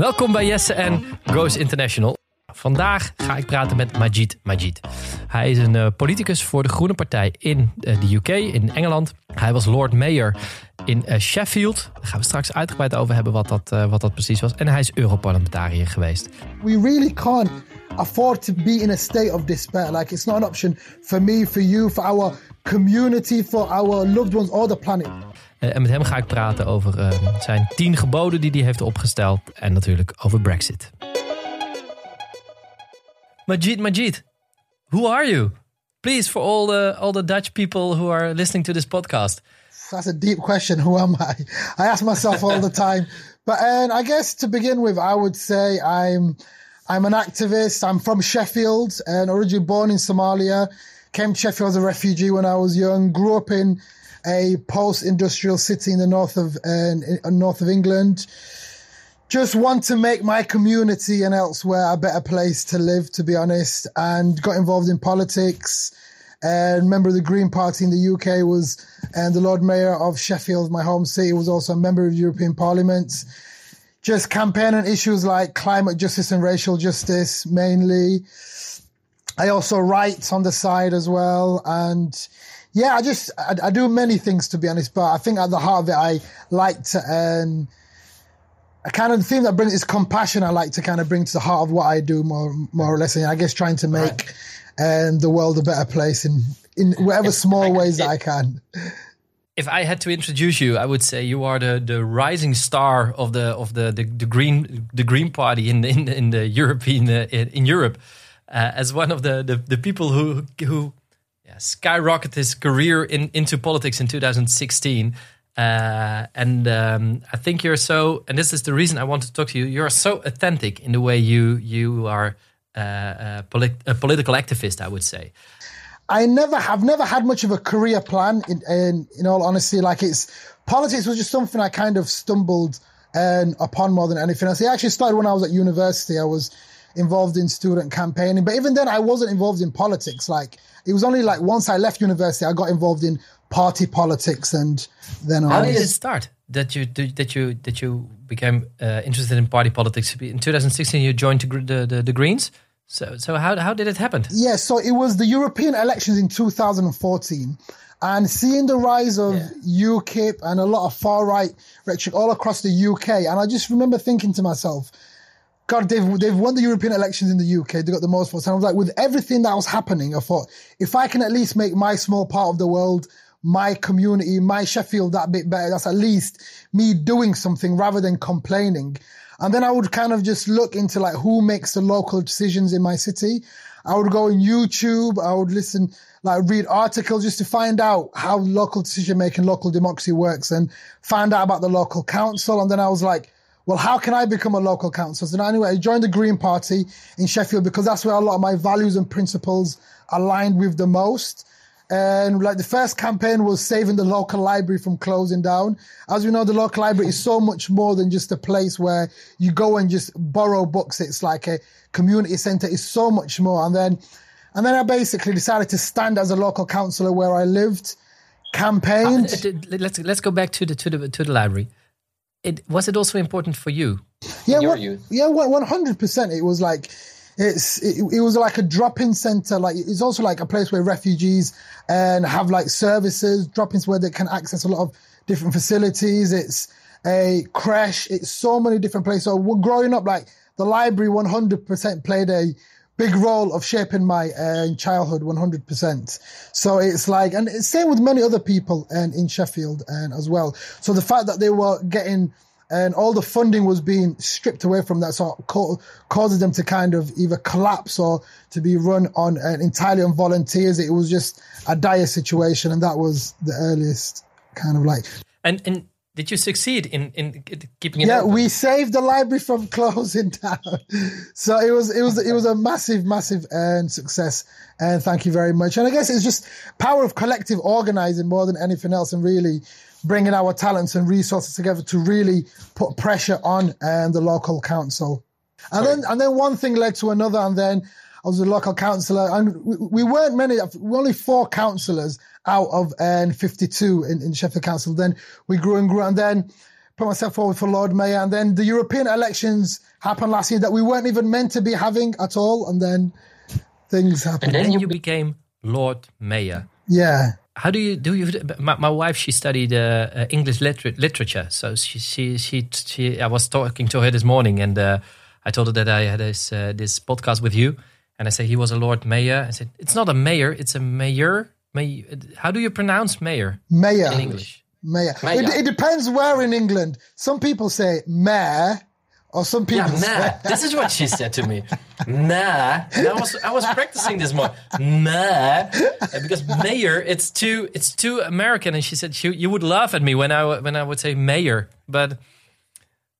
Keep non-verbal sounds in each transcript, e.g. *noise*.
Welkom bij Jesse en Goes International. Vandaag ga ik praten met Majid Majid. Hij is een uh, politicus voor de Groene Partij in uh, de UK, in Engeland. Hij was Lord Mayor in uh, Sheffield. Daar gaan we straks uitgebreid over hebben wat dat, wat dat precies was. En hij is Europarlementariër geweest. We really can't afford to be in a state of despair. Like it's not an option for me, for you, for our community, for our loved ones or the planet. Uh, en met hem ga ik praten over uh, zijn tien geboden die hij heeft opgesteld. En natuurlijk over Brexit. Majid, Majid, who are you? Please, for all the, all the Dutch people who are listening to this podcast. That's a deep question. Who am I? I ask myself all the time. But uh, I guess to begin with, I would say I'm I'm an activist. I'm from Sheffield and originally born in Somalia. Came to Sheffield as a refugee when I was young. Grew up in a post-industrial city in the north of uh, north of England. Just want to make my community and elsewhere a better place to live, to be honest, and got involved in politics. And member of the Green Party in the UK was, and the Lord Mayor of Sheffield, my home city, was also a member of the European Parliament. Just campaigning issues like climate justice and racial justice mainly. I also write on the side as well, and yeah, I just I, I, do many things to be honest, but I think at the heart of it, I like to earn. a kind of the thing that brings is compassion. I like to kind of bring to the heart of what I do, more more or less. And I guess trying to make right. um, the world a better place in in whatever if small I, ways if, that I can. If I had to introduce you, I would say you are the, the rising star of the of the, the, the green the Green Party in in, in the European uh, in, in Europe. Uh, as one of the, the, the people who who skyrocketed his career in, into politics in 2016. Uh, and um, I think you're so, and this is the reason I want to talk to you. You're so authentic in the way you you are uh, a, polit- a, political activist. I would say. I never have never had much of a career plan. In, in, in all honesty, like it's politics was just something I kind of stumbled um, upon more than anything else. It actually started when I was at university. I was involved in student campaigning. But even then, I wasn't involved in politics. Like it was only like once I left university, I got involved in party politics, and then how did it start that you that you that you became uh, interested in party politics? In 2016, you joined the the, the Greens. So so how how did it happen? Yeah, so it was the European elections in 2014 and seeing the rise of yeah. UKIP and a lot of far right rhetoric all across the UK. And I just remember thinking to myself, God, they've they've won the European elections in the UK. They got the most votes. And I was like, with everything that was happening, I thought if I can at least make my small part of the world, my community, my Sheffield that bit better, that's at least me doing something rather than complaining. And then I would kind of just look into like who makes the local decisions in my city. I would go on YouTube. I would listen, like read articles just to find out how local decision making, local democracy works and find out about the local council. And then I was like, well, how can I become a local councillor? So anyway, I joined the Green Party in Sheffield because that's where a lot of my values and principles aligned with the most. And like the first campaign was saving the local library from closing down. As we know, the local library is so much more than just a place where you go and just borrow books. It's like a community centre. It's so much more. And then, and then I basically decided to stand as a local councillor where I lived, campaigned. Uh, let's let's go back to the to the to the library it was it also important for you? Yeah, one, yeah, one hundred percent. It was like it's it, it, was like a drop-in center. Like it's also like a place where refugees and have like services, drop-ins where they can access a lot of different facilities. It's a crash. It's so many different places. So growing up, like the library, one hundred percent played a big role of shaping my uh, childhood 100%. So it's like, and it's same with many other people and in Sheffield and as well. So the fact that they were getting and all the funding was being stripped away from that, so it causes them to kind of either collapse or to be run on uh, entirely on volunteers. It was just a dire situation, and that was the earliest kind of like. And and did you succeed in in keeping it? Yeah, open? we saved the library from *laughs* closing down. so it was it was it was a massive massive uh, success, and thank you very much. And I guess it's just power of collective organizing more than anything else, and really bringing our talents and resources together to really put pressure on um, the local council. And then and then one thing led to another, and then I was a local councillor, and we, we weren't many. We only four councillors out of um, 52 in, in Sheffield Council. Then we grew and grew, and then put myself forward for Lord Mayor, and then the European elections happened last year that we weren't even meant to be having at all, and then things happened. And then you became Lord Mayor. Yeah. How do you do you? My, my wife she studied uh, uh, English liter- literature, so she, she she she. I was talking to her this morning, and uh, I told her that I had this uh, this podcast with you, and I said he was a Lord Mayor. I said it's not a mayor, it's a mayor. May, how do you pronounce mayor? Mayor in English. Mayor. mayor. It, it, depends where in England. Some people say mayor, or some people. Yeah, nah. this is what she said to me. Nah. And I was I was practicing this more. Nah. Because mayor, it's too it's too American, and she said she, you would laugh at me when I when I would say mayor, but.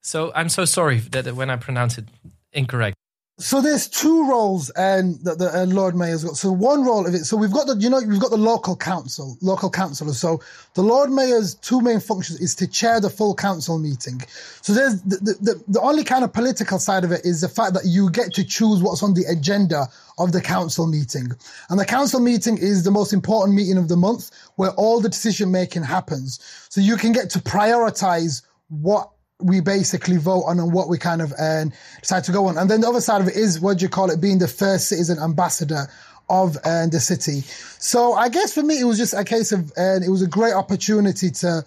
So I'm so sorry that when I pronounce it incorrect. So there's two roles and that the uh, Lord Mayor's got. So one role of it. So we've got the, you know, we've got the local council, local councillors. So the Lord Mayor's two main functions is to chair the full council meeting. So there's the, the, the only kind of political side of it is the fact that you get to choose what's on the agenda of the council meeting. And the council meeting is the most important meeting of the month where all the decision making happens. So you can get to prioritize what we basically vote on what we kind of uh, decide to go on. And then the other side of it is what do you call it, being the first citizen ambassador of uh, the city. So I guess for me, it was just a case of, uh, it was a great opportunity to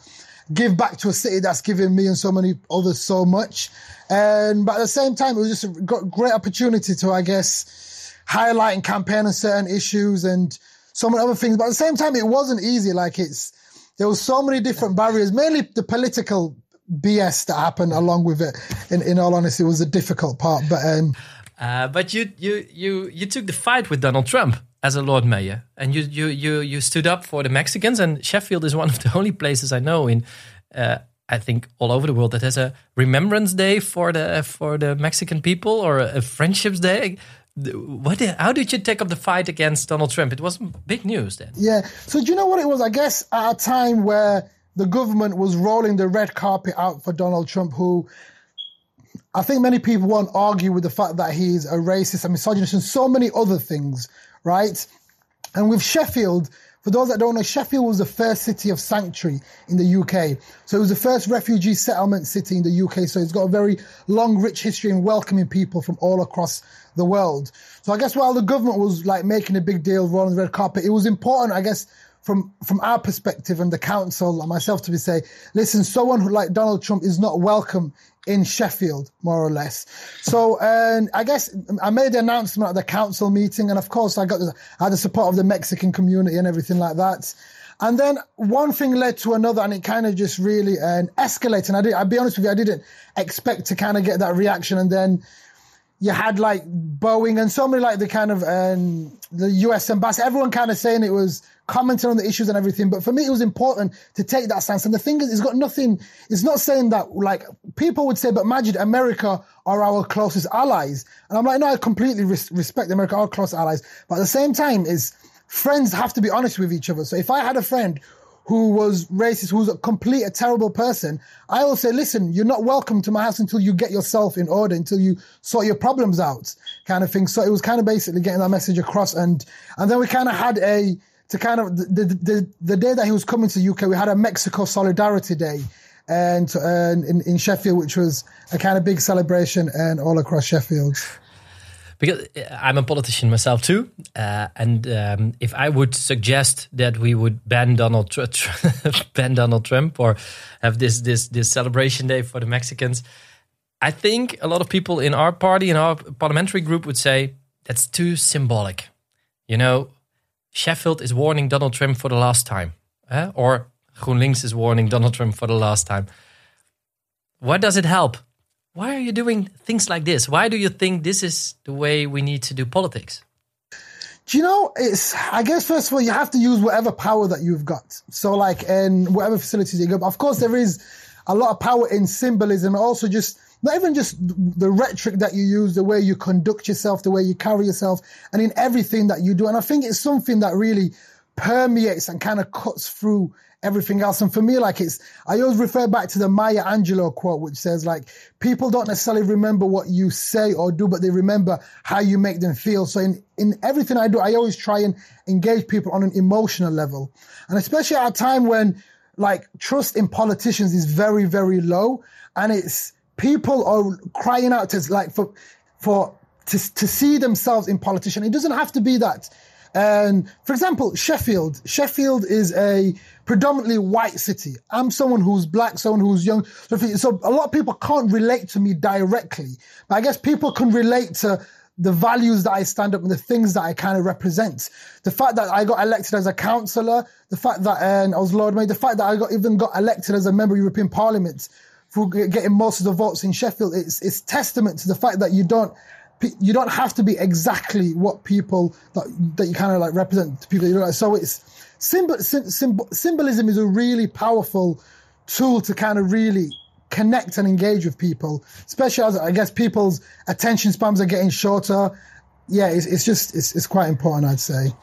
give back to a city that's given me and so many others so much. And but at the same time, it was just a great opportunity to, I guess, highlight and campaign on certain issues and so many other things. But at the same time, it wasn't easy. Like it's, there was so many different barriers, mainly the political BS that happened along with it. In, in all honesty, was a difficult part. But um, uh, but you you you you took the fight with Donald Trump as a Lord Mayor, and you you you you stood up for the Mexicans. And Sheffield is one of the *laughs* only places I know in. Uh, I think all over the world that has a Remembrance Day for the for the Mexican people or a Friendships Day. What? How did you take up the fight against Donald Trump? It was big news then. Yeah. So do you know what it was? I guess at a time where the government was rolling the red carpet out for Donald Trump, who I think many people won't argue with the fact that he's a racist, a misogynist, and so many other things, right? And with Sheffield, for those that don't know, Sheffield was the first city of sanctuary in the UK. So it was the first refugee settlement city in the UK. So it's got a very long, rich history in welcoming people from all across the world. So I guess while the government was like making a big deal, rolling the red carpet, it was important, I guess, from from our perspective and the council and myself to be say, listen, someone who like Donald Trump is not welcome in Sheffield, more or less. So, I guess I made the announcement at the council meeting, and of course, I got the, I had the support of the Mexican community and everything like that. And then one thing led to another, and it kind of just really uh, escalated. And I did, I'll be honest with you, I didn't expect to kind of get that reaction. And then you had like Boeing and so many like the kind of um, the US embassy, everyone kind of saying it was commenting on the issues and everything. But for me, it was important to take that stance. And the thing is, it's got nothing, it's not saying that like people would say, but Magid, America are our closest allies. And I'm like, no, I completely res- respect America, our close allies. But at the same time is friends have to be honest with each other. So if I had a friend who was racist, who was a complete, a terrible person, I will say, listen, you're not welcome to my house until you get yourself in order, until you sort your problems out, kind of thing. So it was kind of basically getting that message across. And, and then we kind of had a, to kind of, the, the, the day that he was coming to UK, we had a Mexico Solidarity Day and, and in, in Sheffield, which was a kind of big celebration and all across Sheffield because uh, I'm a politician myself too, uh, and um, if I would suggest that we would ban Donald Tr- *laughs* ban Donald Trump or have this this this celebration day for the Mexicans, I think a lot of people in our party in our parliamentary group would say that's too symbolic. You know, Sheffield is warning Donald Trump for the last time, eh? or GroenLinks is warning Donald Trump for the last time. What does it help? why are you doing things like this? Why do you think this is the way we need to do politics? Do you know, it's, I guess, first of all, you have to use whatever power that you've got. So, like, in whatever facilities you go. Of course, there is a lot of power in symbolism, also just, not even just the rhetoric that you use, the way you conduct yourself, the way you carry yourself, and in everything that you do. And I think it's something that really permeates and kind of cuts through everything else. And for me, like it's, I always refer back to the Maya Angelou quote, which says like, people don't necessarily remember what you say or do, but they remember how you make them feel. So in, in everything I do, I always try and engage people on an emotional level. And especially at a time when like trust in politicians is very, very low. And it's people are crying out to like for, for, to, to see themselves in politicians. It doesn't have to be that. And for example, Sheffield, Sheffield is a predominantly white city. I'm someone who's black, someone who's young. So, so a lot of people can't relate to me directly, but I guess people can relate to the values that I stand up and the things that I kind of represent. The fact that I got elected as a councillor, the fact that uh, I was Lord Mayor, the fact that I got even got elected as a member of European Parliament for getting most of the votes in Sheffield, it's, it's testament to the fact that you don't you don't have to be exactly what people that that you kind of like represent to people. You know, so it's symbol, symbol, symbolism is a really powerful tool to kind of really connect and engage with people, especially as I guess people's attention spans are getting shorter. Yeah, it's, it's just it's, it's quite important, I'd say.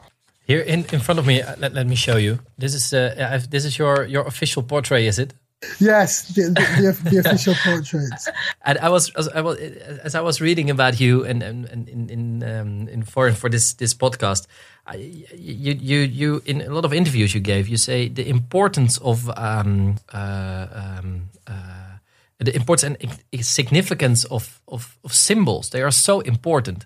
Here in, in front of me, uh, let, let me show you. This is uh, this is your your official portrait, is it? Yes, the, the, the official *laughs* portraits. And I was, as I was, as I was reading about you and in in in um, in for for this this podcast, I, you you you in a lot of interviews you gave, you say the importance of um, uh, um, uh, the importance and significance of, of, of symbols. They are so important.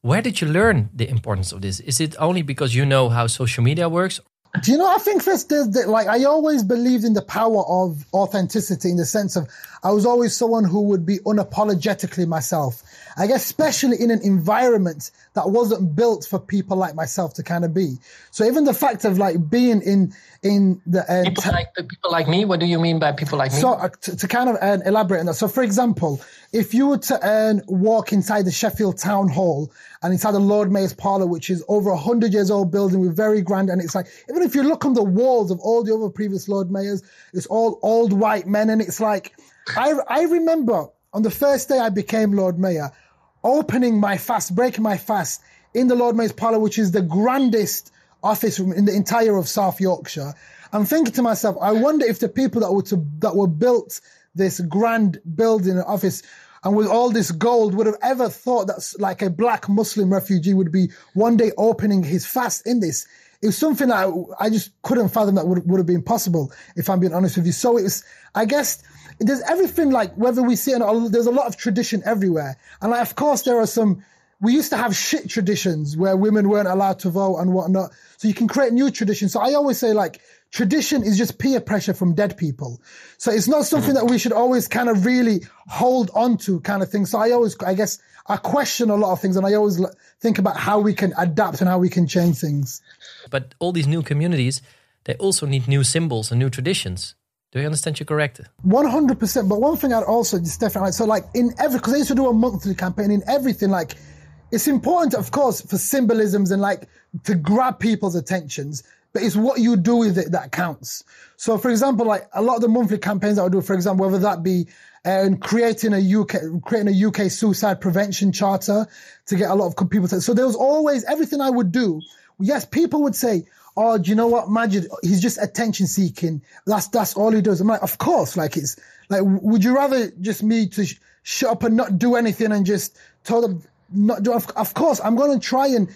Where did you learn the importance of this? Is it only because you know how social media works? Do you know? I think this, is like I always believed in the power of authenticity in the sense of I was always someone who would be unapologetically myself. I guess especially in an environment that wasn't built for people like myself to kind of be. So even the fact of like being in in the uh, people, t- like, people like me. What do you mean by people like me? So uh, to, to, kind of uh, elaborate on that. So for example, if you were to walk inside the Sheffield Town Hall and inside the Lord Mayor's Parlour, which is over a hundred years old building with very grand, and it's like even if you look on the walls of all the other previous Lord Mayors, it's all old white men, and it's like I I remember on the first day I became Lord Mayor, opening my fast, breaking my fast in the Lord Mayor's Parlour, which is the grandest office room in the entire of South Yorkshire. I'm thinking to myself, I wonder if the people that were to, that were built this grand building office and with all this gold would have ever thought that like a black Muslim refugee would be one day opening his fast in this. It was something that I, I just couldn't fathom that would, would have been possible if I'm being honest with you. So it was, I guess, there's everything like whether we see it, or there's a lot of tradition everywhere. And like, of course, there are some, we used to have shit traditions where women weren't allowed to vote and whatnot. So you can create new traditions. So I always say like, tradition is just peer pressure from dead people. So it's not something that we should always kind of really hold on to kind of thing. So I always, I guess I question a lot of things and I always think about how we can adapt and how we can change things. But all these new communities, they also need new symbols and new traditions. Do you understand you correct? One hundred percent. But one thing I'd also just definitely so like in every because I used to do a monthly campaign in everything like it's important of course for symbolisms and like to grab people's attentions but it's what you do with it that counts. So, for example, like a lot of the monthly campaigns I would do, for example, whether that be uh, creating a UK, creating a UK suicide prevention charter to get a lot of people to, so there was always everything I would do. Yes, people would say, oh, do you know what, Magid? He's just attention seeking. That's that's all he does. I'm like, of course. Like it's like, would you rather just me to sh- shut up and not do anything and just tell them not do? Of, of course, I'm going to try and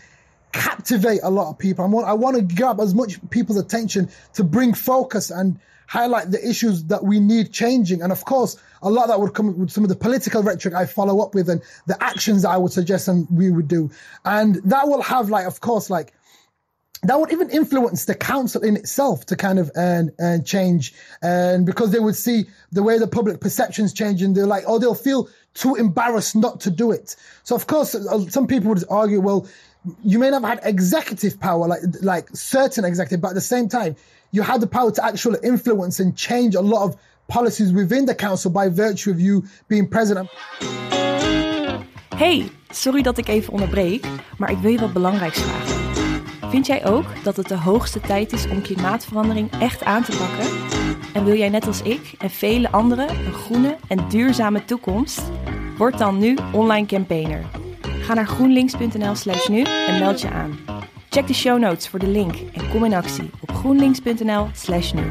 captivate a lot of people. I want I want to grab as much people's attention to bring focus and highlight the issues that we need changing. And of course, a lot that would come with some of the political rhetoric I follow up with and the actions that I would suggest and we would do. And that will have like, of course, like that would even influence the council in itself to kind of and uh, change. And because they would see the way the public perceptions change and they're like oh they'll feel too embarrassed not to do it. So of course uh, some people would argue well you may not have had executive power like like certain executive but at the same time you had the power to actually influence and change a lot of policies within the council by virtue of you being president. Hey, sorry dat ik even onderbreek, maar ik wil je wat belangrijks vragen. Vind jij ook dat het de hoogste tijd is om klimaatverandering echt aan te pakken? En wil jij net als ik en vele anderen een groene en duurzame toekomst? Word dan nu online campaigner. Ga naar groenlinks.nl/slash nu en meld je aan. Check de show notes voor de link en kom in actie op groenlinks.nl/slash nu.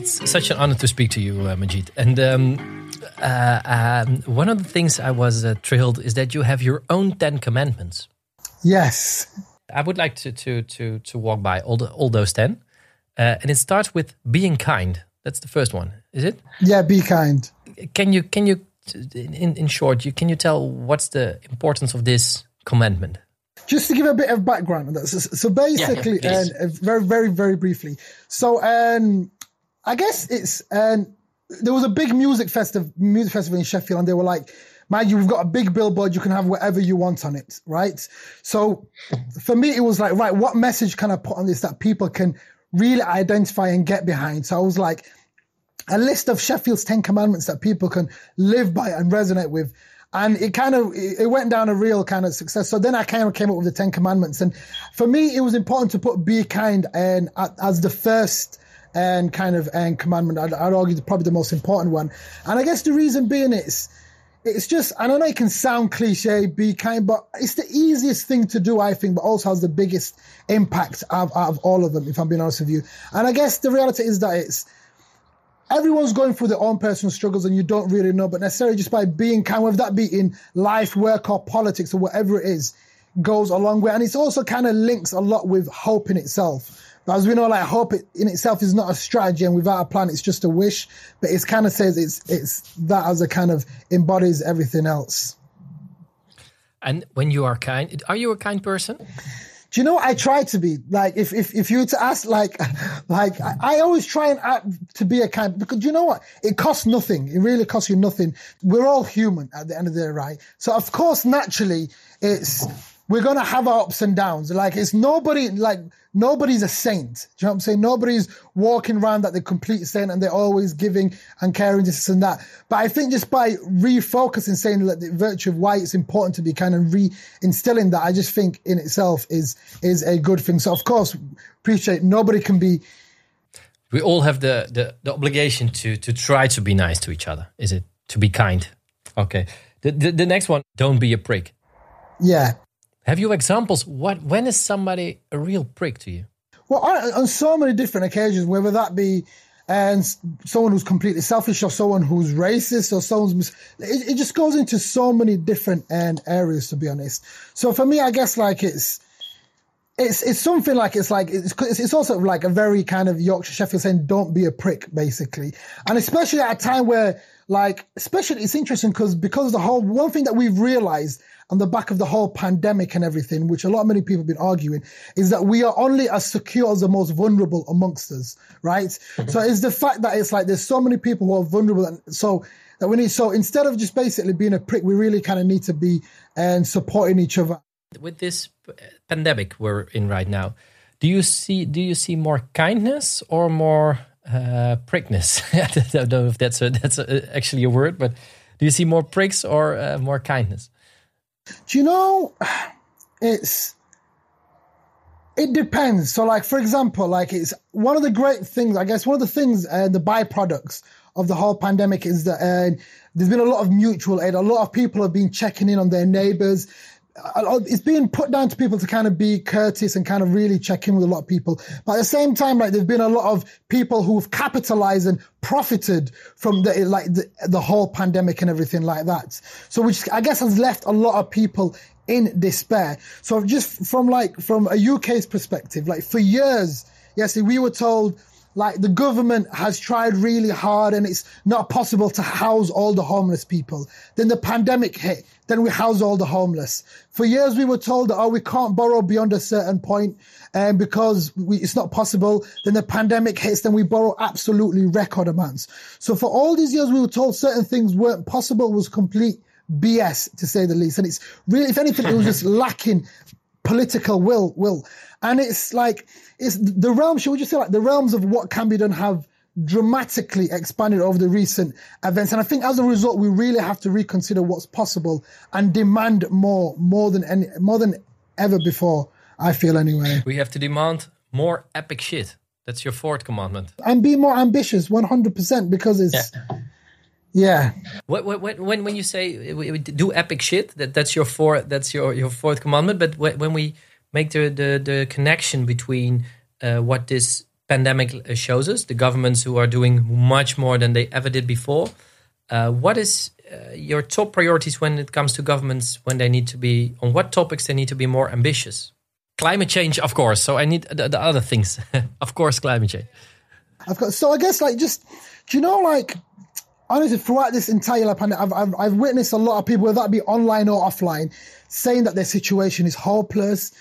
It's such an honor to speak to you, uh, Majid. And um, uh, um, one of the things I was uh, thrilled is that you have your own Ten Commandments. Yes. I would like to to to to walk by all the all those ten, uh, and it starts with being kind. That's the first one, is it? Yeah, be kind. Can you can you in in short, you can you tell what's the importance of this commandment? Just to give a bit of background on that. So, so basically, yeah, and uh, very very very briefly. So um, I guess it's um, there was a big music festival music festival in Sheffield, and they were like man, you've got a big billboard, you can have whatever you want on it, right? So for me, it was like, right, what message can I put on this that people can really identify and get behind? So I was like, a list of Sheffield's 10 commandments that people can live by and resonate with. And it kind of, it went down a real kind of success. So then I kind of came up with the 10 commandments. And for me, it was important to put be kind and as the first and kind of and commandment. I'd, I'd argue probably the most important one. And I guess the reason being is, it's just, I know it can sound cliche, be kind, but it's the easiest thing to do, I think, but also has the biggest impact out, out of all of them, if I'm being honest with you. And I guess the reality is that it's, everyone's going through their own personal struggles and you don't really know, but necessarily just by being kind, whether that be in life, work, or politics, or whatever it is, goes a long way. And it's also kind of links a lot with hope in itself. But as we know, like hope it, in itself is not a strategy, and without a plan, it's just a wish. But it kind of says it's it's that as a kind of embodies everything else. And when you are kind, are you a kind person? Do you know I try to be like if if if you were to ask like like I, always try and act to be a kind because you know what it costs nothing it really costs you nothing we're all human at the end of the day right so of course naturally it's we're gonna have our ups and downs. Like it's nobody like nobody's a saint. Do you know what I'm saying? Nobody's walking around that they're complete saint and they're always giving and caring this and that. But I think just by refocusing, saying that the virtue of why it's important to be kind of re-instilling that, I just think in itself is is a good thing. So of course, appreciate nobody can be. We all have the the, the obligation to to try to be nice to each other. Is it to be kind? Okay. The, the, the next one, don't be a prick. Yeah, have you examples? What when is somebody a real prick to you? Well, on so many different occasions, whether that be um, and someone who's completely selfish or someone who's racist or someone's it, it just goes into so many different and areas to be honest so for me i guess like it's it's it's something like it's like it's it's also like a very kind of yorkshire sheffield saying don't be a prick basically and especially at a time where like especially it's interesting because because the whole one thing that we've realized on the back of the whole pandemic and everything, which a lot of many people have been arguing, is that we are only as secure as the most vulnerable amongst us, right? Mm-hmm. So it's the fact that it's like there's so many people who are vulnerable, and so that we need. So instead of just basically being a prick, we really kind of need to be and supporting each other. With this pandemic we're in right now, do you see do you see more kindness or more uh, prickness? *laughs* I don't know if that's a, that's a, actually a word, but do you see more pricks or uh, more kindness? Do you know? *sighs* It's it depends. So, like for example, like it's one of the great things. I guess one of the things, uh, the byproducts of the whole pandemic is that uh, there's been a lot of mutual aid. A lot of people have been checking in on their neighbors it's being put down to people to kind of be courteous and kind of really check in with a lot of people. But at the same time, like there've been a lot of people who've capitalized and profited from the like the, the whole pandemic and everything like that. So which I guess has left a lot of people in despair. So just from like from a UK's perspective, like for years, yes, we were told like the government has tried really hard and it's not possible to house all the homeless people. Then the pandemic hit. Then we house all the homeless. For years we were told that, oh, we can't borrow beyond a certain point um, because we, it's not possible. Then the pandemic hits. Then we borrow absolutely record amounts. So for all these years we were told certain things weren't possible was complete BS to say the least. And it's really, if anything, it was just *laughs* lacking political will, will. And it's like, it's the realm, should we just say like the realms of what can be done have dramatically expanded over the recent events. And I think as a result, we really have to reconsider what's possible and demand more, more than any, more than ever before. I feel anyway. We have to demand more epic shit. That's your fourth commandment. And be more ambitious, one hundred percent, because it's. Yeah. Yeah. When, when when you say do epic shit, that that's your fourth that's your your fourth commandment. But when we make the the, the connection between uh, what this pandemic shows us, the governments who are doing much more than they ever did before, uh, what is uh, your top priorities when it comes to governments when they need to be on what topics they need to be more ambitious? Climate change, of course. So I need the, the other things, *laughs* of course, climate change. I've got so I guess like just do you know like honestly throughout this entire pandemic, I've, I've I've witnessed a lot of people, whether that be online or offline, saying that their situation is hopeless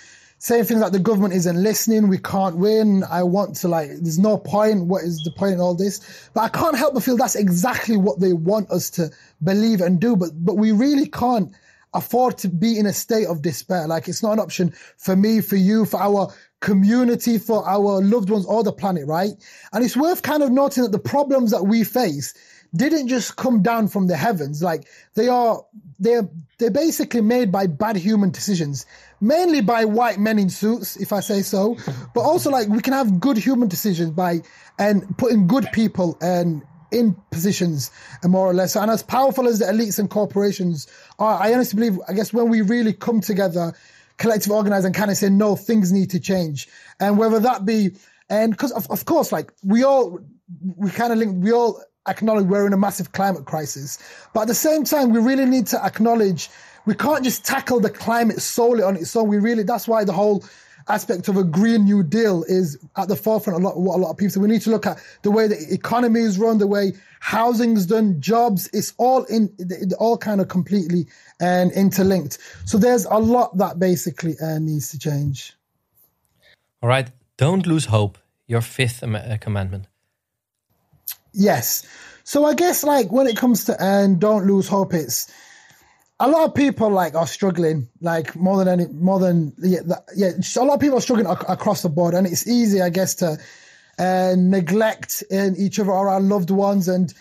saying things like the government isn't listening, we can't win, I want to like, there's no point, what is the point in all this? But I can't help but feel that's exactly what they want us to believe and do, but, but we really can't afford to be in a state of despair. Like it's not an option for me, for you, for our community, for our loved ones or the planet, right? And it's worth kind of noting that the problems that we face didn't just come down from the heavens. Like they are, they're, they're basically made by bad human decisions mainly by white men in suits, if I say so, *laughs* but also like we can have good human decisions by and putting good people and in positions and more or less. And as powerful as the elites and corporations are, I honestly believe, I guess when we really come together, collective organize and kind of say, no, things need to change. And whether that be, and because of, of course, like we all, we kind of link, we all acknowledge we're in a massive climate crisis, but at the same time, we really need to acknowledge we can't just tackle the climate solely on its own. We really, that's why the whole aspect of a Green New Deal is at the forefront of what a lot of people. So we need to look at the way the economy is run, the way housing's done, jobs. It's all in, it all kind of completely and interlinked. So there's a lot that basically uh, needs to change. All right, don't lose hope. Your fifth uh, commandment. Yes. So I guess like when it comes to and don't lose hope, it's a lot of people like are struggling, like more than any, more than yeah, yeah. A lot of people are struggling ac- across the board, and it's easy, I guess, to uh, neglect in each other or our loved ones and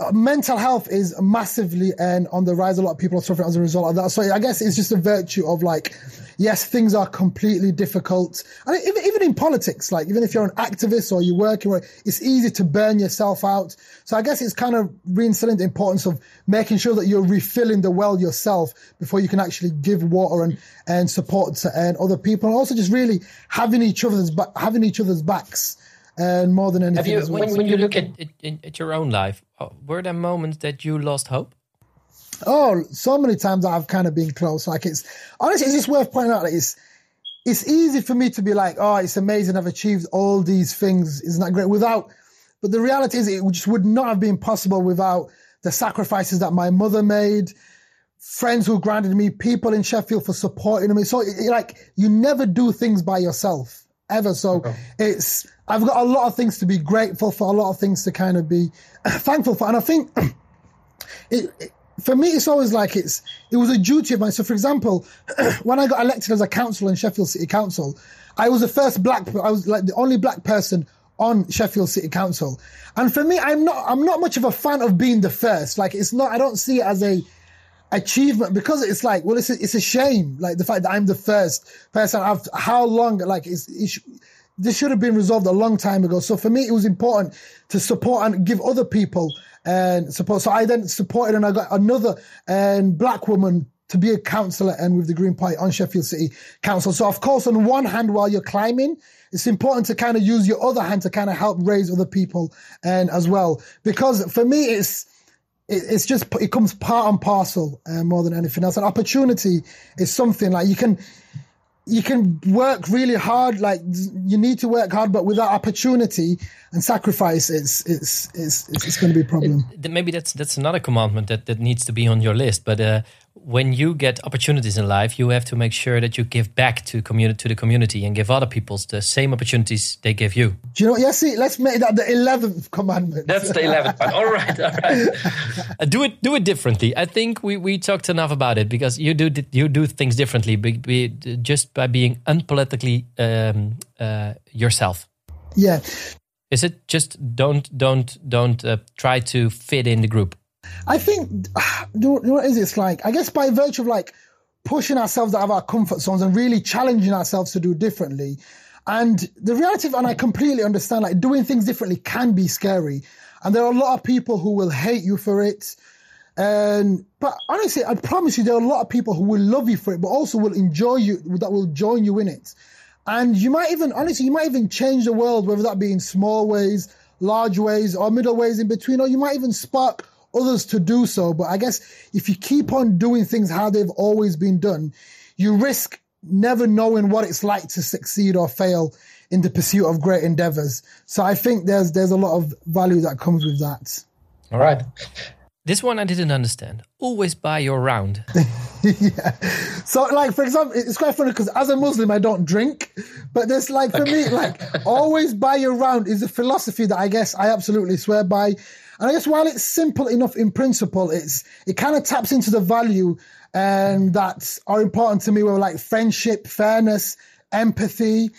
Uh, mental health is massively and on the rise. A lot of people are suffering as a result of that. So I guess it's just a virtue of like, yes, things are completely difficult. And even, even in politics, like even if you're an activist or you're working, it's easy to burn yourself out. So I guess it's kind of reinstilling the importance of making sure that you're refilling the well yourself before you can actually give water and, and support to and other people. And also just really having each other's, having each other's backs and more than anything. You, when, when, you look at, at, at your own life, uh, were there moments that you lost hope? Oh, so many times I've kind of been close. Like it's honestly, it's just worth pointing out that it's it's easy for me to be like, oh, it's amazing. I've achieved all these things. Isn't that great? Without, but the reality is, it just would not have been possible without the sacrifices that my mother made, friends who grounded me, people in Sheffield for supporting me. So, it, like, you never do things by yourself ever. So okay. it's I've got a lot of things to be grateful for, a lot of things to kind of be *clears throat* thankful for, and I think *clears throat* it, it, for me it's always like it's it was a duty of mine. So, for example, *clears throat* when I got elected as a councillor in Sheffield City Council, I was the first black, I was like the only black person on Sheffield City Council, and for me, I'm not I'm not much of a fan of being the first. Like it's not I don't see it as a achievement because it's like well it's a, it's a shame like the fact that I'm the first person I've how long like it's, it's this should have been resolved a long time ago. So for me it was important to support and give other people and support. So I then supported and I got another and black woman to be a councillor and um, with the Green Party on Sheffield City Council. So of course on one hand while you're climbing it's important to kind of use your other hand to kind of help raise other people and as well. Because for me it's it, it's just it comes part and parcel uh, more than anything else. An opportunity is something like you can you can work really hard. Like you need to work hard, but without opportunity and sacrifice, it's it's it's it's, it's going to be a problem. It, maybe that's that's another commandment that that needs to be on your list. But uh, when you get opportunities in life, you have to make sure that you give back to community to the community and give other people the same opportunities they give you. Do you know? What? Yeah, see, let's make that the eleventh commandment. That's the eleventh one. All right, all right. uh, do it, do it differently. I think we, we talked enough about it because you do you do things differently, be, be, just by being unpolitically um, uh, yourself. Yeah. Is it just don't don't don't uh, try to fit in the group? I think, *sighs* you know what is It's like, I guess by virtue of like pushing ourselves out of our comfort zones and really challenging ourselves to do differently. And the reality of, and I completely understand, like doing things differently can be scary. And there are a lot of people who will hate you for it. And, but honestly, I promise you, there are a lot of people who will love you for it, but also will enjoy you, that will join you in it. And you might even, honestly, you might even change the world, whether that be in small ways, large ways, or middle ways in between, or you might even spark others to do so. But I guess if you keep on doing things how they've always been done, you risk never knowing what it's like to succeed or fail in the pursuit of great endeavors. So I think there's there's a lot of value that comes with that. All right. This one I didn't understand. Always buy your round. *laughs* yeah. So, like, for example, it's quite funny because as a Muslim, I don't drink. But there's like, for me, like, always buy your round is a philosophy that I guess I absolutely swear by. And I guess while it's simple enough in principle, it's it kind of taps into the value and that are important to me, were like friendship, fairness, empathy.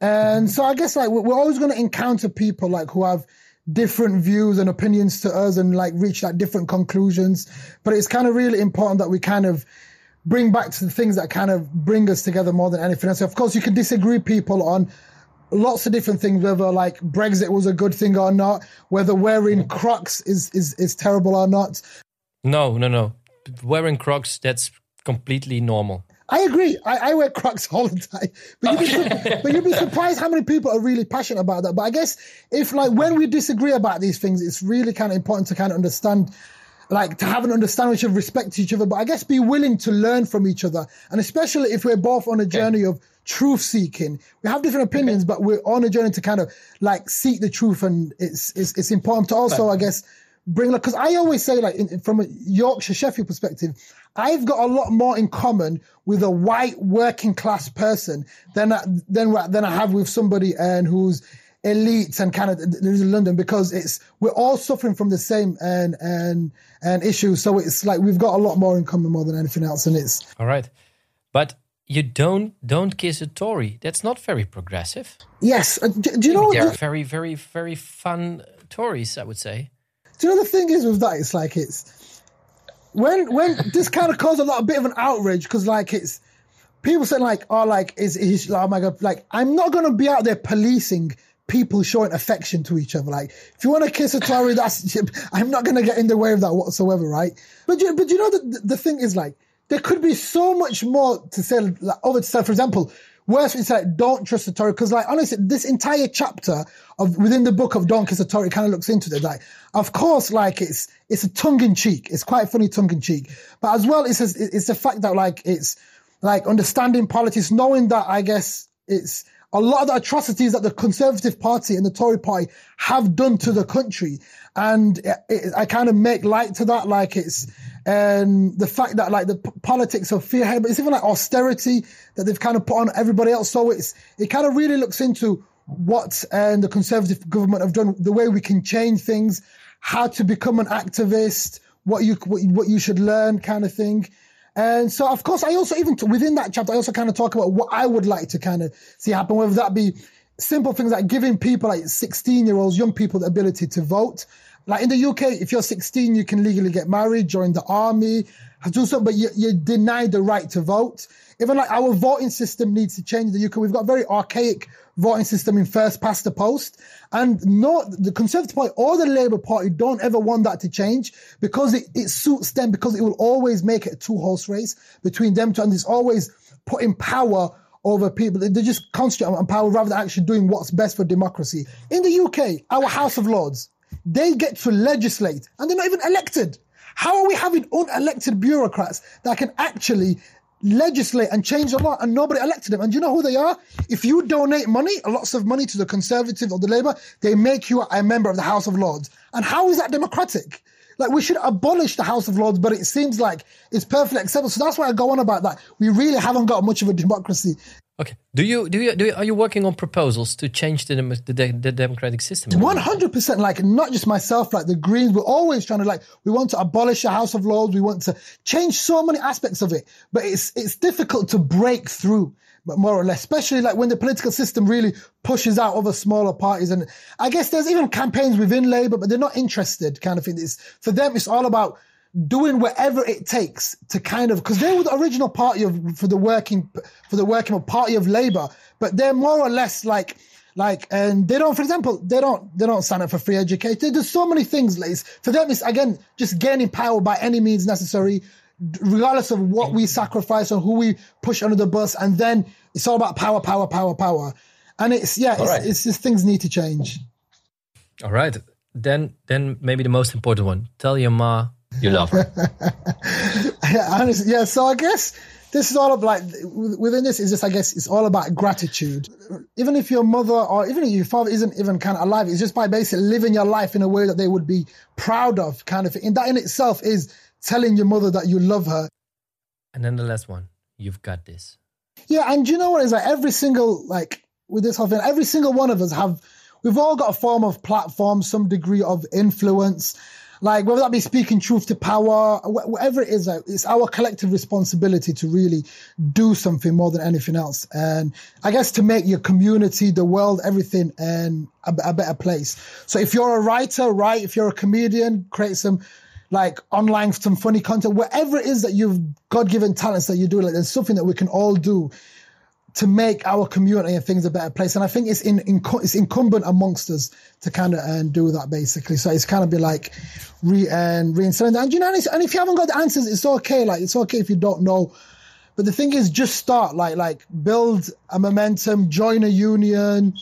And so I guess like we're always going to encounter people like who have different views and opinions to us and like reach like different conclusions. But it's kind of really important that we kind of bring back to the things that kind of bring us together more than anything else. So Of course, you can disagree people on lots of different things, whether like Brexit was a good thing or not, whether wearing Crocs is, is, is terrible or not. No, no, no. Wearing Crocs, that's completely normal. I agree. I, I, wear Crocs all the time, but you'd, be, but you'd be surprised how many people are really passionate about that. But I guess if like when we disagree about these things, it's really kind of important to kind of understand, like to have an understanding of respect to each other. But I guess be willing to learn from each other, and especially if we're both on a journey okay. of truth seeking. We have different opinions, okay. but we're on a journey to kind of like seek the truth, and it's it's, it's important to also, I guess bring like because I always say like in, from a Yorkshire Sheffield perspective, I've got a lot more in common with a white working class person than than than I have with somebody and who's elite and kind of lives in London because it's we're all suffering from the same and and and issues. So it's like we've got a lot more in common more than anything else, and it's all right. But you don't don't kiss a Tory. That's not very progressive. Yes, uh, do, do, you know? They're very very very fun Tories, I would say. Do you know the thing is with that? It's like it's when when *laughs* this kind of caused a lot a bit of an outrage because like it's people saying like oh like is is oh my god like I'm not gonna be out there policing people showing affection to each other. Like, if you want to kiss a Tory, that's *laughs* I'm not going to get in the way of that whatsoever, right? But you, but you know the the thing is like there could be so much more to say like, over to say. For example, Worse, it's like don't trust the Tory because, like, honestly, this entire chapter of within the book of Kiss Tory kind of looks into it. Like, of course, like it's it's a tongue in cheek. It's quite funny tongue in cheek, but as well, it's it's the fact that like it's like understanding politics, knowing that I guess it's a lot of the atrocities that the Conservative Party and the Tory Party have done to the country. And it, it, I kind of make light to that, like it's and the fact that like the p- politics of fear, but it's even like austerity that they've kind of put on everybody else. So it's it kind of really looks into what and the Conservative government have done, the way we can change things, how to become an activist, what you what, what you should learn, kind of thing. And so, of course, I also even within that chapter, I also kind of talk about what I would like to kind of see happen, whether that be simple things like giving people like 16 year olds, young people, the ability to vote. Like in the UK, if you're 16, you can legally get married, join the army, do something, but you, you're denied the right to vote. Even like our voting system needs to change in the UK. We've got a very archaic voting system in first past the post. And no, the Conservative Party or the Labour Party don't ever want that to change because it, it suits them because it will always make it a two horse race between them two. And it's always putting power over people. They're just concentrating on power rather than actually doing what's best for democracy. In the UK, our House of Lords, they get to legislate and they're not even elected. How are we having unelected bureaucrats that can actually legislate and change the law and nobody elected them? And you know who they are? If you donate money, lots of money to the Conservative or the Labour, they make you a member of the House of Lords. And how is that democratic? Like we should abolish the House of Lords, but it seems like it's perfectly acceptable. So that's why I go on about that. We really haven't got much of a democracy. Okay. Do you do you, do you, are you working on proposals to change the the, the democratic system? One hundred percent. Like not just myself. Like the Greens, we're always trying to like we want to abolish the House of Lords. We want to change so many aspects of it, but it's it's difficult to break through. But more or less, especially like when the political system really pushes out other smaller parties, and I guess there's even campaigns within Labour, but they're not interested. Kind of thing. It's for them. It's all about doing whatever it takes to kind of because they were the original party of for the working for the working party of labor but they're more or less like like and they don't for example they don't they don't sign up for free education. There's so many things like for them it's again just gaining power by any means necessary regardless of what we sacrifice or who we push under the bus and then it's all about power power power power. And it's yeah it's, right. it's just things need to change. All right then then maybe the most important one. Tell your ma you love her. *laughs* yeah, honestly, yeah. So I guess this is all about like within this is just I guess it's all about gratitude. Even if your mother or even if your father isn't even kind of alive, it's just by basically living your life in a way that they would be proud of, kind of. And that in itself is telling your mother that you love her. And then the last one, you've got this. Yeah, and you know what is like every single like with this whole thing, every single one of us have we've all got a form of platform, some degree of influence. Like whether that be speaking truth to power, whatever it is, it's our collective responsibility to really do something more than anything else. And I guess to make your community, the world, everything, and a, a better place. So if you're a writer, write. If you're a comedian, create some like online some funny content, whatever it is that you've God given talents that you do, like there's something that we can all do to make our community and things a better place. And I think it's in, in it's incumbent amongst us to kind of uh, do that basically. So it's kind of be like re and reinstilling that. And you know, and if you haven't got the answers, it's okay. Like it's okay if you don't know. But the thing is, just start. Like like build a momentum, join a union,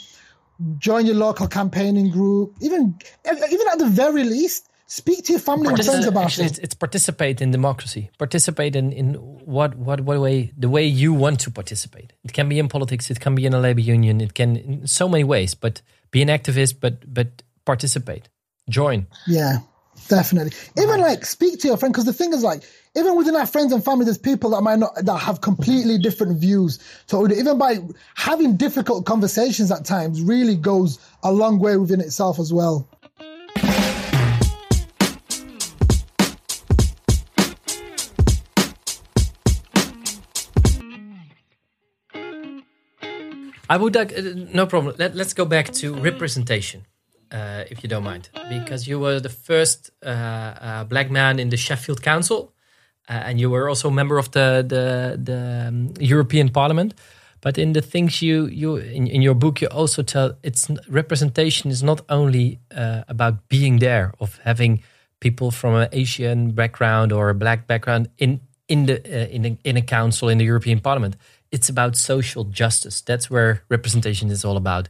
join your local campaigning group. Even even at the very least, Speak to your family and friends about actually, it. It's, it's participate in democracy. Participate in, in what, what what way the way you want to participate. It can be in politics. It can be in a labor union. It can in so many ways. But be an activist. But but participate. Join. Yeah, definitely. Even like speak to your friend because the thing is like even within our friends and family, there's people that might not that have completely different views. So even by having difficult conversations at times, really goes a long way within itself as well. I would like, uh, no problem. Let, us go back to representation, uh, if you don't mind, because you were the first uh, uh black man in the Sheffield Council, uh, and you were also a member of the the, the um, European Parliament. But in the things you you in, in your book, you also tell it's representation is not only uh, about being there, of having people from an Asian background or a black background in in the in a, in a council in the European Parliament it's about social justice. That's where representation is all about.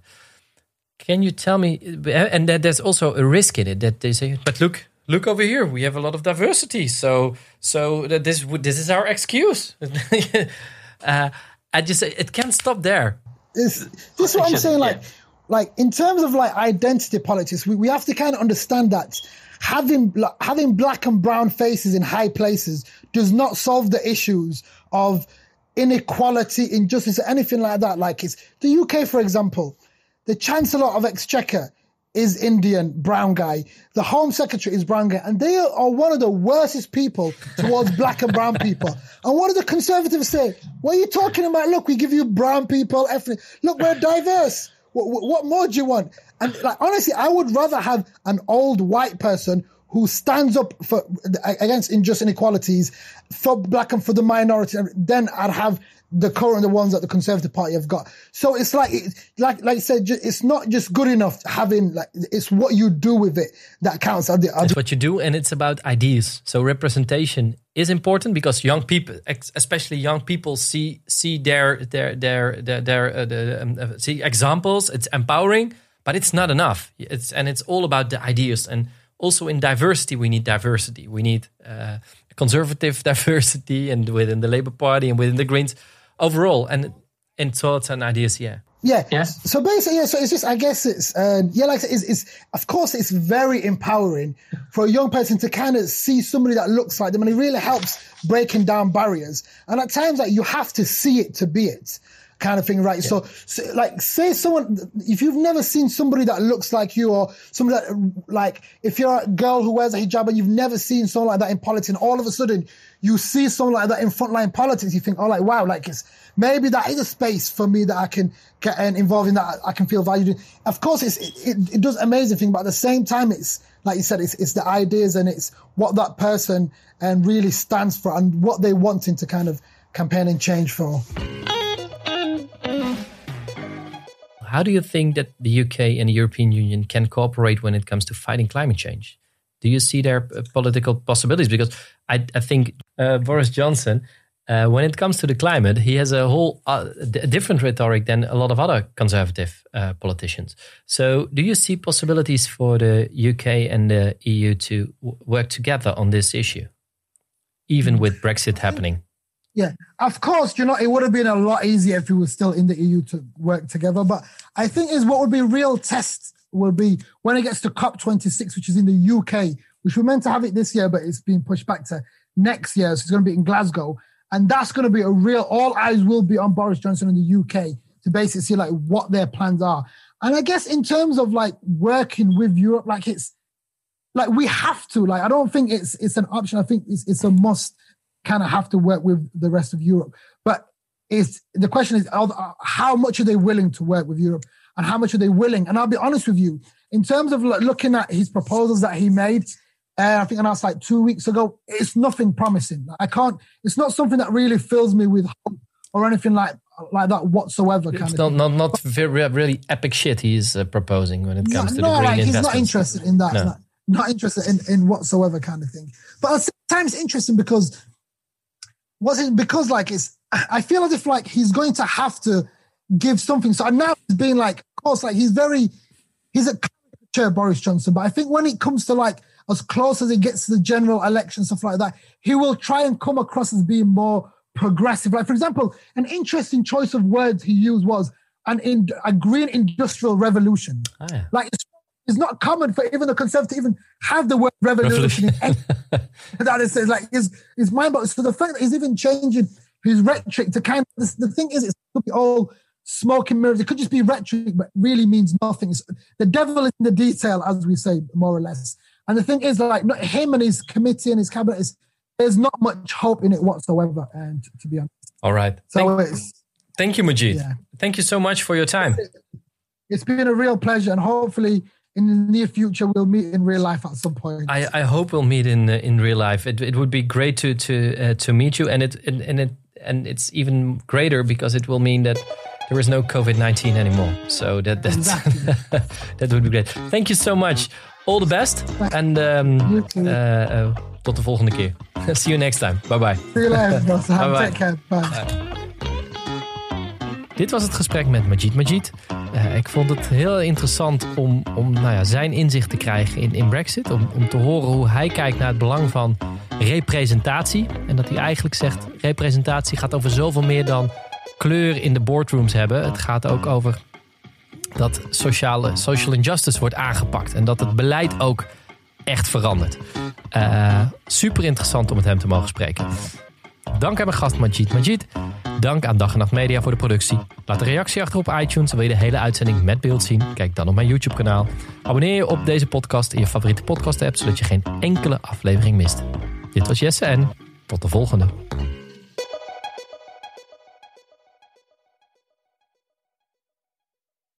Can you tell me? And that there's also a risk in it that they say, but look, look over here, we have a lot of diversity. So, so that this this is our excuse. *laughs* uh, I just it can't stop there. It's, this is what I'm saying. Like, yeah. like in terms of like identity politics, we, we have to kind of understand that having having black and brown faces in high places does not solve the issues of inequality, injustice, anything like that. Like it's the UK, for example, the Chancellor of Exchequer is Indian, brown guy. The Home Secretary is brown guy. And they are one of the worstest people towards black and brown people. And what do the Conservatives say? What are you talking about? Look, we give you brown people, ethnic. Look, we're diverse. What, what more do you want? And like, honestly, I would rather have an old white person who stands up for against injustice inequalities for black and for the minority, then I'd have the current the ones that the Conservative Party have got. So it's like, like, like I said, it's not just good enough having like it's what you do with it that counts. It's what you do, and it's about ideas. So representation is important because young people, especially young people, see see their their their their, their uh, the, um, uh, see examples. It's empowering, but it's not enough. It's and it's all about the ideas and also in diversity, we need diversity. We need uh, conservative *laughs* diversity, and within the Labour Party and within the Greens overall, and in thoughts and ideas. Yeah. Yeah. Yes. So basically, yeah. So it's just, I guess it's, uh, yeah, like it's, it's, of course, it's very empowering for a young person to kind of see somebody that looks like them, and it really helps breaking down barriers. And at times, like you have to see it to be it kind of thing, right? Yeah. So, so, like, say someone, if you've never seen somebody that looks like you or somebody that, like, if you're a girl who wears a hijab and you've never seen someone like that in politics, and all of a sudden you see someone like that in frontline politics, you think, oh, like, wow, like, it's, maybe that is a space for me that I can get involved in that I can feel valued in. Of course, it's, it, it, it does amazing thing, but at the same time, it's, like you said, it's, it's the ideas and it's what that person and really stands for and what they wanting to kind of campaign and change for. How do you think that the UK and the European Union can cooperate when it comes to fighting climate change? Do you see their uh, political possibilities? Because I, I think uh, Boris Johnson uh, when it comes to the climate, he has a whole uh, different rhetoric than a lot of other conservative uh, politicians. So, do you see possibilities for the UK and the EU to work together on this issue, even with Brexit happening? Yeah, of course. You know, it would have been a lot easier if we were still in the EU to work together. But I think is what would be real test will be when it gets to COP26, which is in the UK, which we're meant to have it this year, but it's been pushed back to next year. So it's going to be in Glasgow. And that's going to be a real, all eyes will be on Boris Johnson in the UK to basically see like what their plans are. And I guess in terms of like working with Europe, like it's like we have to, like, I don't think it's it's an option. I think it's, it's a must kind of have to work with the rest of Europe. But it's the question is how much are they willing to work with Europe and how much are they willing? And I'll be honest with you, in terms of looking at his proposals that he made, uh, I think announced like two weeks ago. It's nothing promising. I can't. It's not something that really fills me with hope or anything like like that whatsoever. It's not, not not very really epic shit he's uh, proposing when it comes no, to no, the green like, He's not interested in that. No. Not, not, interested in, in whatsoever kind of thing. But at the same time, it's interesting because was it because like it's I feel as if like he's going to have to give something. So now he's being like, of course, like he's very he's a caricature Boris Johnson, but I think when it comes to like as close as he gets to the general election, stuff like that, he will try and come across as being more progressive. Like, for example, an interesting choice of words he used was an in, a green industrial revolution. Oh, yeah. Like, it's, it's, not common for even the conservative to even have the word revolution. *laughs* that is like his his mind boggling. So the fact that he's even changing his rhetoric to kind of the thing is, it's could be all smoke and mirrors. It could just be rhetoric, but really means nothing. It's, the devil is in the detail, as we say, more or less. And the thing is, like, not him and his committee and his cabinet is there's not much hope in it whatsoever. And to be honest, all right. So thank, it's thank you, Magid. Yeah. Thank you so much for your time. It's been a real pleasure, and hopefully. In the near future, we'll meet in real life at some point. I, I hope we'll meet in uh, in real life. It, it would be great to to uh, to meet you, and it and, and it and it's even greater because it will mean that there is no COVID nineteen anymore. So that that exactly. *laughs* that would be great. Thank you so much. All the best. and um, uh, uh, tot de volgende keer. *laughs* See you next time. Bye bye. See you later. *laughs* bye bye. Take Bye. Dit was het gesprek met Majid Majid. Uh, ik vond het heel interessant om, om nou ja, zijn inzicht te krijgen in, in Brexit. Om, om te horen hoe hij kijkt naar het belang van representatie. En dat hij eigenlijk zegt: representatie gaat over zoveel meer dan kleur in de boardrooms hebben. Het gaat ook over dat sociale, social injustice wordt aangepakt. En dat het beleid ook echt verandert. Uh, super interessant om met hem te mogen spreken. Dank aan mijn gast Majid Majid. Dank aan Dag en Nacht Media voor de productie. Laat een reactie achter op iTunes wil je de hele uitzending met beeld zien? Kijk dan op mijn YouTube kanaal. Abonneer je op deze podcast in je favoriete podcast app... zodat je geen enkele aflevering mist. Dit was Jesse en tot de volgende.